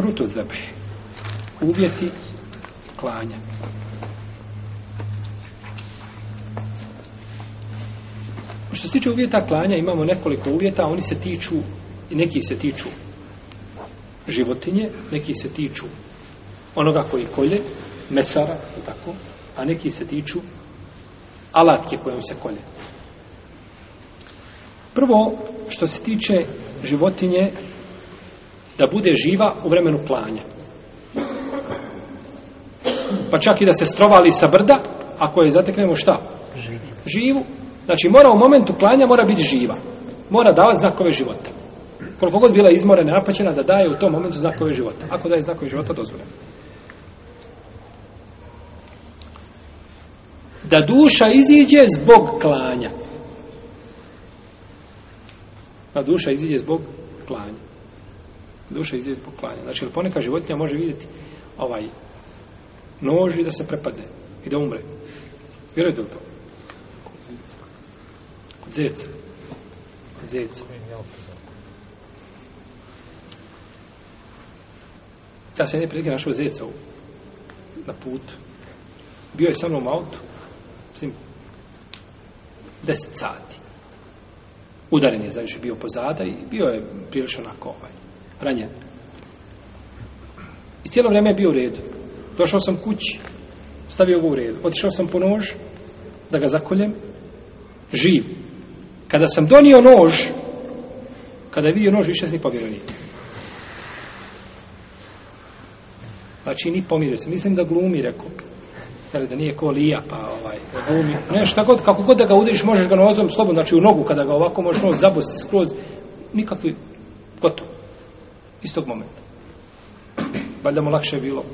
šurutu zebe. Uvjeti klanja. Što se tiče uvjeta klanja, imamo nekoliko uvjeta, oni se tiču, neki se tiču životinje, neki se tiču onoga koji kolje, mesara, tako, a neki se tiču alatke kojom se kolje. Prvo, što se tiče životinje, da bude živa u vremenu klanja. Pa čak i da se strovali sa brda, ako je zateknemo šta? Živu. Znači mora u momentu klanja, mora biti živa. Mora davati znakove života. Koliko god bila izmorena, napaćena, da daje u tom momentu znakove života. Ako daje znakove života, dozvoljeno. Da duša iziđe zbog klanja. Da duša iziđe zbog klanja duša izlije zbog klanja. Znači, ponekad životinja može vidjeti ovaj nož i da se prepadne i da umre. Vjerujete li to? Zeca. Zeca. Ja sam jedne prilike našao zeca u, na putu. Bio je sa mnom u autu, mislim, deset sati. Udaren je, znači, bio pozada i bio je prilično na kovanje ranjen. I cijelo vrijeme je bio u redu. Došao sam kući, stavio ga u redu. Otišao sam po nož, da ga zakoljem, živ. Kada sam donio nož, kada je vidio nož, više se ni pobjero nije. Znači, ni pomirio se. Mislim da glumi, rekao. Jel, da nije ko lija, pa ovaj, da glumi. Nešto, tako, kako god da ga udiriš, možeš ga nozom slobom, znači u nogu, kada ga ovako možeš nos zabosti skroz, nikakvi, gotovo istog momenta. Valjda mu lakše bilo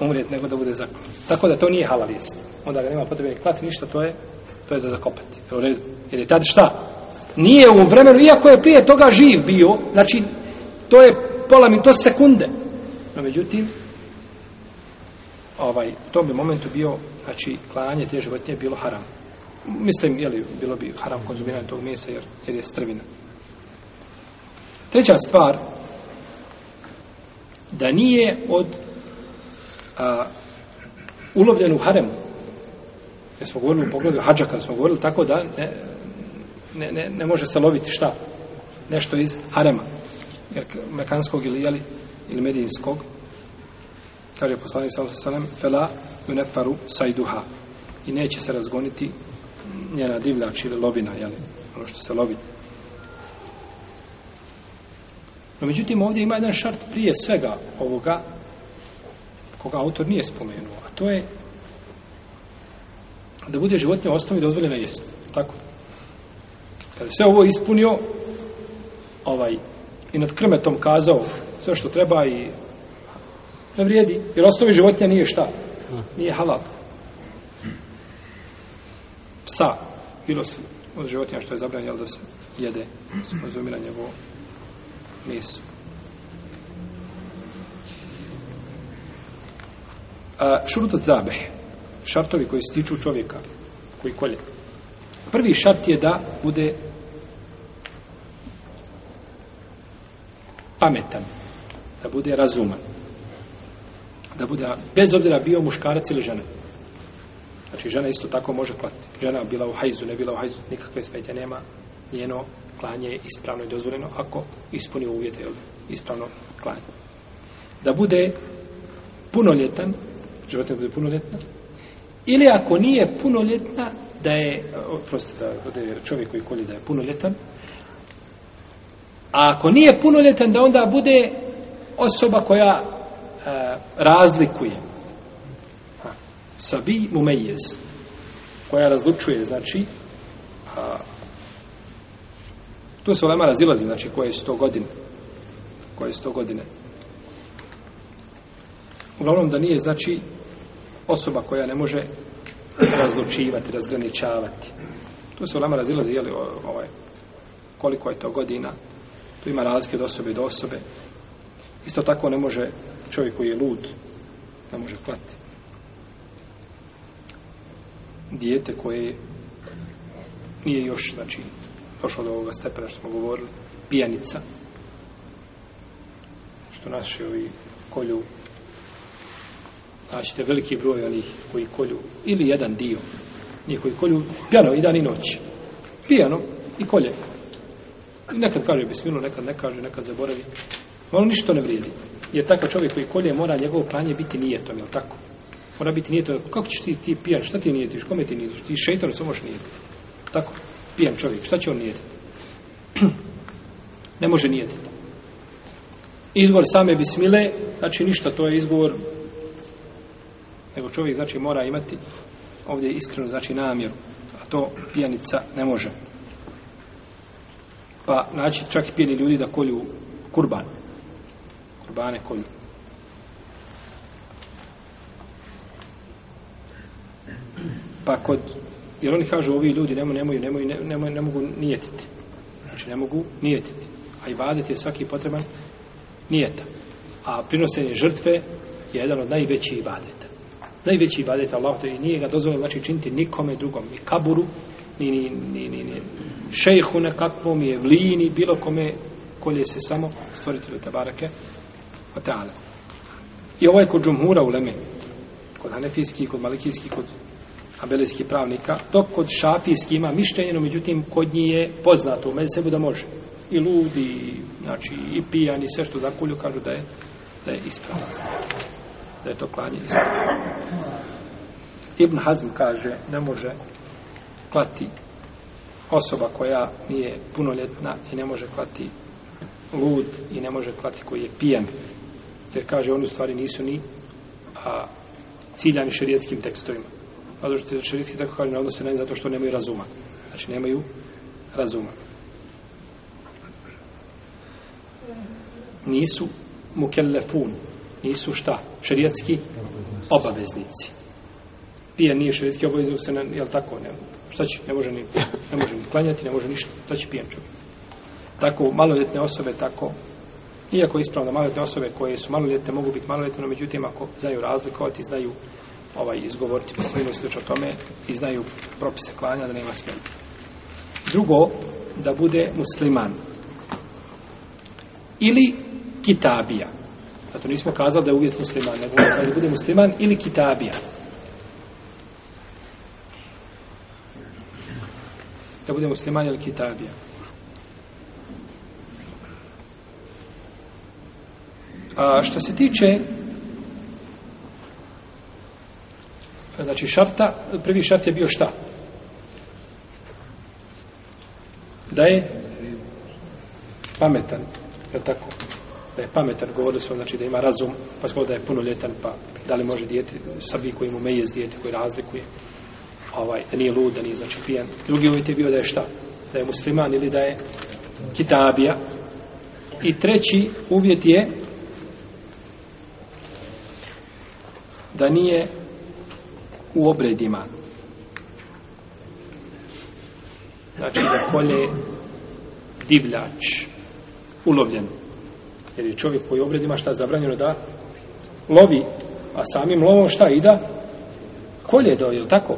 umrijeti nego da bude zaklon. Tako da to nije halal jest. Onda ga nema potrebe klati ništa, to je, to je za zakopati. Jer je tad šta? Nije u vremenu, iako je prije toga živ bio, znači, to je pola min, to sekunde. No, međutim, ovaj, u tom bi momentu bio, znači, klanje te životinje bilo haram. Mislim, jeli, bilo bi haram konzumiranje tog mesa, jer, jer je strvina. Treća stvar, da nije od a, ulovljen u haremu. Ja smo govorili u pogledu hađa, kad smo govorili tako da ne, ne, ne, ne može se loviti šta? Nešto iz harema. Jer mekanskog ili, jeli, ili medijinskog, kaže je poslani sallahu sallam, fela yunefaru sajduha. I neće se razgoniti njena divljač ili lovina, jeli, ono što se loviti. No, međutim, ovdje ima jedan šart prije svega ovoga, koga autor nije spomenuo, a to je da bude životnje osnovi dozvoljena jest. Tako. Kada sve ovo ispunio, ovaj, i nad krmetom kazao sve što treba i ne vrijedi, jer osnovi životnja nije šta? Nije halal. Psa, bilo se od životinja što je zabranjeno da se jede, da se konzumira njegovo Nisu. Šurut od zabehe. Šartovi koji se tiču čovjeka, koji kolje. Prvi šart je da bude pametan, da bude razuman, da bude bez obzira bio muškarac ili žena. Znači žena isto tako može klati. Žena bila u hajzu, ne bila u hajzu, nikakve smetje nema, njeno klanje je ispravno i dozvoljeno ako ispuni uvjete ili ispravno klanje. Da bude punoljetan, životin bude punoljetna, ili ako nije punoljetna, da je, prosti, da, da je čovjek koji kolje da je punoljetan, a ako nije punoljetan, da onda bude osoba koja e, razlikuje sabi mumejez koja razlučuje, znači, Tu se ulema razilazi, znači koje su to godine. Koje su to godine. Uglavnom da nije, znači, osoba koja ne može razlučivati, razgraničavati. Tu se ulema razilazi, jeli, ovaj, koliko je to godina. Tu ima razlike od osobe do osobe. Isto tako ne može čovjek koji je lud, ne može klati. Dijete koje nije još, znači, došao do ovoga stepena što smo govorili, pijanica, što naši ovi kolju, znači te veliki broj onih koji kolju, ili jedan dio, njih koji kolju pijano i dan i noć, pijano i kolje. Nekad kaže bismilu, nekad ne kaže, nekad zaboravi. Ono ništa ne vrijedi. Jer takav čovjek koji kolje mora njegovo pranje biti nijetom, je tako? Mora biti nijetom. Kako ćeš ti, ti pijan, šta ti nijetiš, kome ti nijetiš? Ti šeitan se možeš nijetiti. Tako? pijem čovjek, šta će on nijediti? Ne može nijediti. Izgovor same bismile, znači ništa, to je izgovor, nego čovjek, znači, mora imati ovdje iskrenu, znači, namjeru, a to pijanica ne može. Pa, znači, čak i pijeni ljudi da kolju kurban. Kurbane kolju. Pa kod Jer oni kažu, ovi ljudi nemoj, nemoj, nemoj, nemoj, ne mogu nijetiti. Znači, ne mogu nijetiti. A i badet je svaki potreban nijeta. A prinosenje žrtve je jedan od najvećih ibadeta. Najveći ibadet Allah to je i nije ga dozvolio znači činiti nikome drugom, ni kaburu, ni, ni, ni, ni, ni šejhu nekakvom, je vlini, bilo kome kolje se samo stvoriti do tabarake o ta'ala. I ovo ovaj je kod džumhura u Leme, kod hanefijski, kod malikijski, kod abelijskih pravnika, dok kod šafijski ima mišljenje, no međutim kod njih je poznato u mesebu da može. I ludi, znači i pijani, sve što zakulju, kažu da je, da je ispravno. Da je to klanje ispravno. Ibn Hazm kaže, ne može klati osoba koja nije punoljetna i ne može klati lud i ne može klati koji je pijan. Jer kaže, oni u stvari nisu ni a, ciljani šarijetskim tekstovima zato što je šerijski tako kaže na odnose na zato što nemaju razuma. Znači nemaju razuma. Nisu mukellefun, nisu šta? Šerijatski obaveznici. Pije nije šerijski obaveznik, se ne, je li tako? Ne, šta će, ne može ni, ne može ni klanjati, ne može ništa, šta će pijen čovjek? Tako, maloljetne osobe, tako, iako ispravno, maloljetne osobe koje su maloljetne, mogu biti maloljetne, no međutim, ako znaju razlikovati, znaju ovaj izgovoriti po svojim misli o tome i znaju propise klanja da nema smjena. Drugo, da bude musliman. Ili kitabija. Zato nismo kazali da je uvjet musliman, nego da bude musliman ili kitabija. Da bude musliman ili kitabija. A što se tiče znači šarta, prvi šart je bio šta? Da je pametan, je tako? Da je pametan, govorili smo, znači da ima razum, pa smo da je punoljetan, pa da li može dijeti, Srbiji koji mu meje s dijeti, koji razlikuje, ovaj, da nije lud, da nije, znači, pijan. Drugi uvjet je bio da je šta? Da je musliman ili da je kitabija. I treći uvjet je da nije u obredima. Znači da kolje divljač ulovljen. Jer je čovjek koji u obredima šta zabranjeno da lovi, a samim lovom šta i da kolje do, je tako?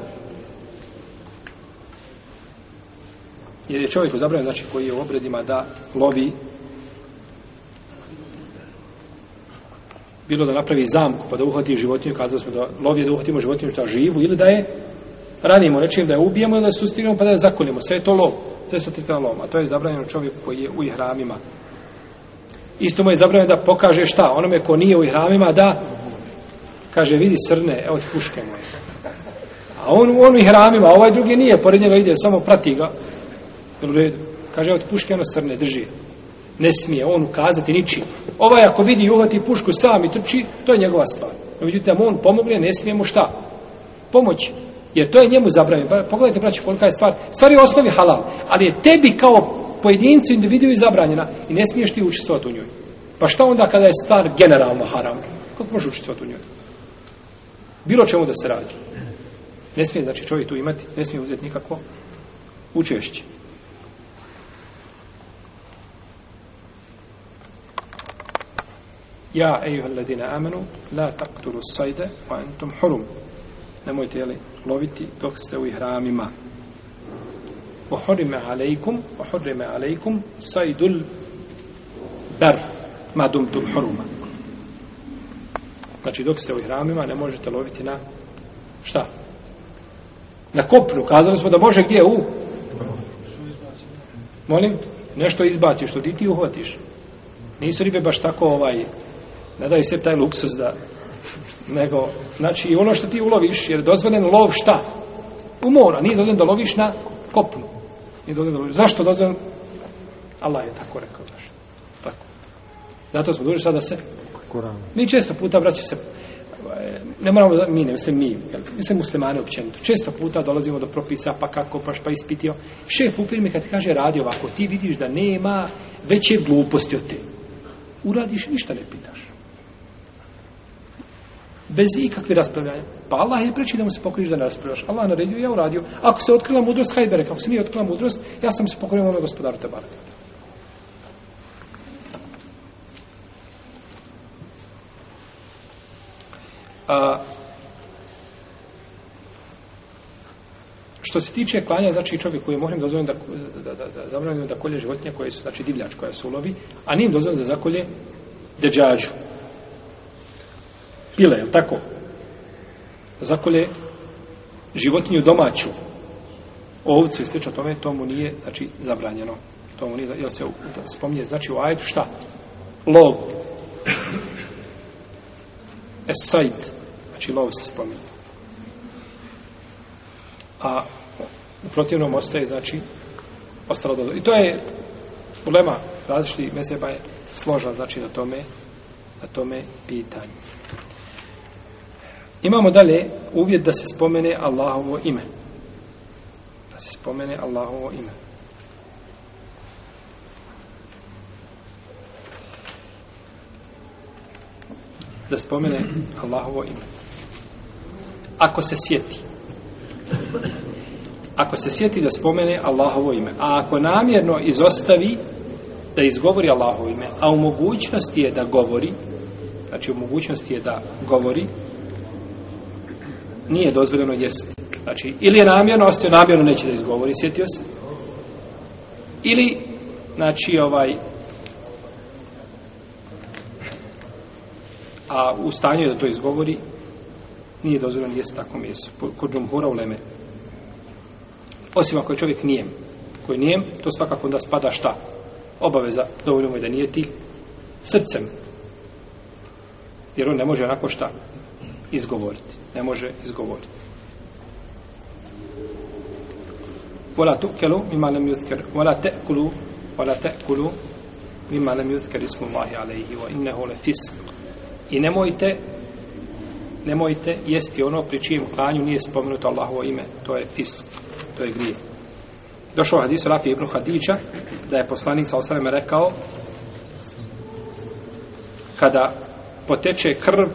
Jer je čovjek zabranjeno, znači koji je u obredima da lovi bilo da napravi zamku pa da uhvati životinju, kazali smo da lov je da uhvatimo životinju što živu ili da je ranimo nečim, da je ubijemo ili da je sustignemo pa da je zakoljimo. Sve je to lov. Sve su tretan lov. A to je zabranjeno čovjeku koji je u ihramima. Isto mu je zabranjeno da pokaže šta. Onome ko nije u ihramima da kaže vidi srne, evo ti puške moje. A on, on u ihramima, a ovaj drugi nije. Pored njega ide, samo prati ga. Kaže evo ti puške, ono srne, drži ne smije on ukazati ničim. Ovaj ako vidi uhvati pušku sam i trči, to je njegova stvar. No, međutim, on pomogne, ne smije mu šta? Pomoći. Jer to je njemu zabranjeno. Pa, pogledajte, braći, kolika je stvar. Stvar je u osnovi halal, ali je tebi kao pojedincu individuju zabranjena i ne smiješ ti učestvovati u njoj. Pa šta onda kada je stvar generalno haram? Kako može učestvovati u njoj? Bilo čemu da se radi. Ne smije, znači, čovjek tu imati, ne smije uzeti nikako učešće. Ja, ejuha alladina amanu, la taqtulu sajde, wa entum hurum. Nemojte, jeli, loviti dok ste u ihramima. Wa hurime alejkum, wa hurime alejkum, sajdul bar, ma dum tum huruma. Znači, dok ste u ihramima, ne možete loviti na, šta? Na kopnu, kazali smo da može gdje, u? Molim? Nešto izbaci, što ti ti uhvatiš. Nisu ribe baš tako ovaj, ne daju se taj luksus da nego, znači i ono što ti uloviš jer je dozvoljen lov šta? u mora, nije dozvoljen da loviš na kopnu nije dozvoljen da loviš, zašto dozvoljen? Allah je tako rekao znaš. tako, zato smo dužili sada se Kuran. mi često puta vraćamo se ne moramo da, mi ne mislim mi, jel, mislim muslimani općenito često puta dolazimo do propisa pa kako paš pa ispitio, šef u firmi kad kaže radi ovako, ti vidiš da nema veće gluposti od te uradiš, ništa ne pitaš bez ikakve raspravljanja. Pa Allah je preči da mu se pokoriš da ne raspravljaš. Allah naredio i ja uradio. Ako se otkrila mudrost, hajde berek. Ako se nije otkrila mudrost, ja sam se pokorio ovome gospodaru Tebara. što se tiče klanja, znači čovjek koji je mohrim dozvoljen da, da, da, da, da, da kolje životinje koje su, znači divljač koja se ulovi, a nije dozvoljen da zakolje deđađu pile, je tako? Zakolje životinju domaću, ovcu i sliče tome, tomu nije, znači, zabranjeno. Tomu nije, jel se spominje, znači, u ajetu šta? Lov. Esajt. Znači, lov se spominje. A u protivnom ostaje, znači, ostalo dodo. I to je problema različitih meseba je složan, znači, na tome, na tome pitanju. Imamo dalje uvjet da se spomene Allahovo ime. Da se spomene Allahovo ime. Da spomene Allahovo ime. Ako se sjeti. Ako se sjeti da spomene Allahovo ime. A ako namjerno izostavi da izgovori Allahovo ime, a u mogućnosti je da govori, znači u mogućnosti je da govori, nije dozvoljeno jesti. Znači, ili je namjerno, ostaje namjerno, neće da izgovori, sjetio se. Ili, znači, ovaj, a u stanju da to izgovori, nije dozvoljeno jesti tako mjesto, kod džumhura u leme. Osim ako je čovjek nijem, koji nijem, to svakako onda spada šta? Obaveza, dovoljno mu je da nije ti srcem. Jer on ne može onako šta izgovoriti ne može izgovoriti. Vola tukelu mima lem yuzker, vola te'kulu, vola te'kulu mima lem yuzker ismu Allahi alaihi wa innehu le fisk. I nemojte, nemojte jesti ono pri čijem klanju nije spomenuto Allahovo ime, to je fisk, to je grije. Došao u hadisu Rafi ibn Hadidža, da je poslanik sa osreme rekao, kada poteče krv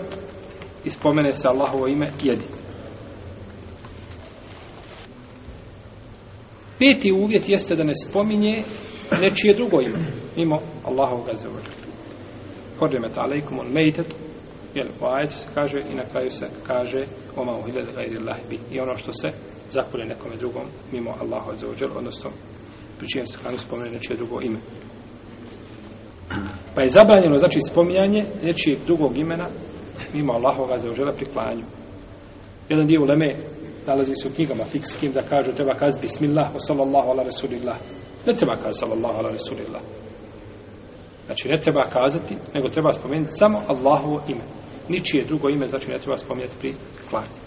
i spomene se Allahovo ime, jedi. Peti uvjet jeste da ne spominje nečije drugo ime, mimo Allahovog azevođa. Hordimet alaikum on mejtet, jer po ajetu se kaže i na kraju se kaže oma uhiled gajri lahbi i ono što se zakulje nekome drugom mimo Allahu azevođa, odnosno pri čijem se hranu spomene nečije drugo ime. Pa je zabranjeno, znači, spominjanje nečijeg drugog imena mimo Allahova za ožele pri klanju. Jedan dio uleme nalazi se u knjigama fikskim da kažu treba kazi bismillah wa sallallahu ala rasulillah. Ne treba kazi sallallahu ala rasulillah. Znači ne treba kazati, nego treba spomenuti samo Allahovo ime. Ničije drugo ime, znači ne treba spomenuti pri klanju.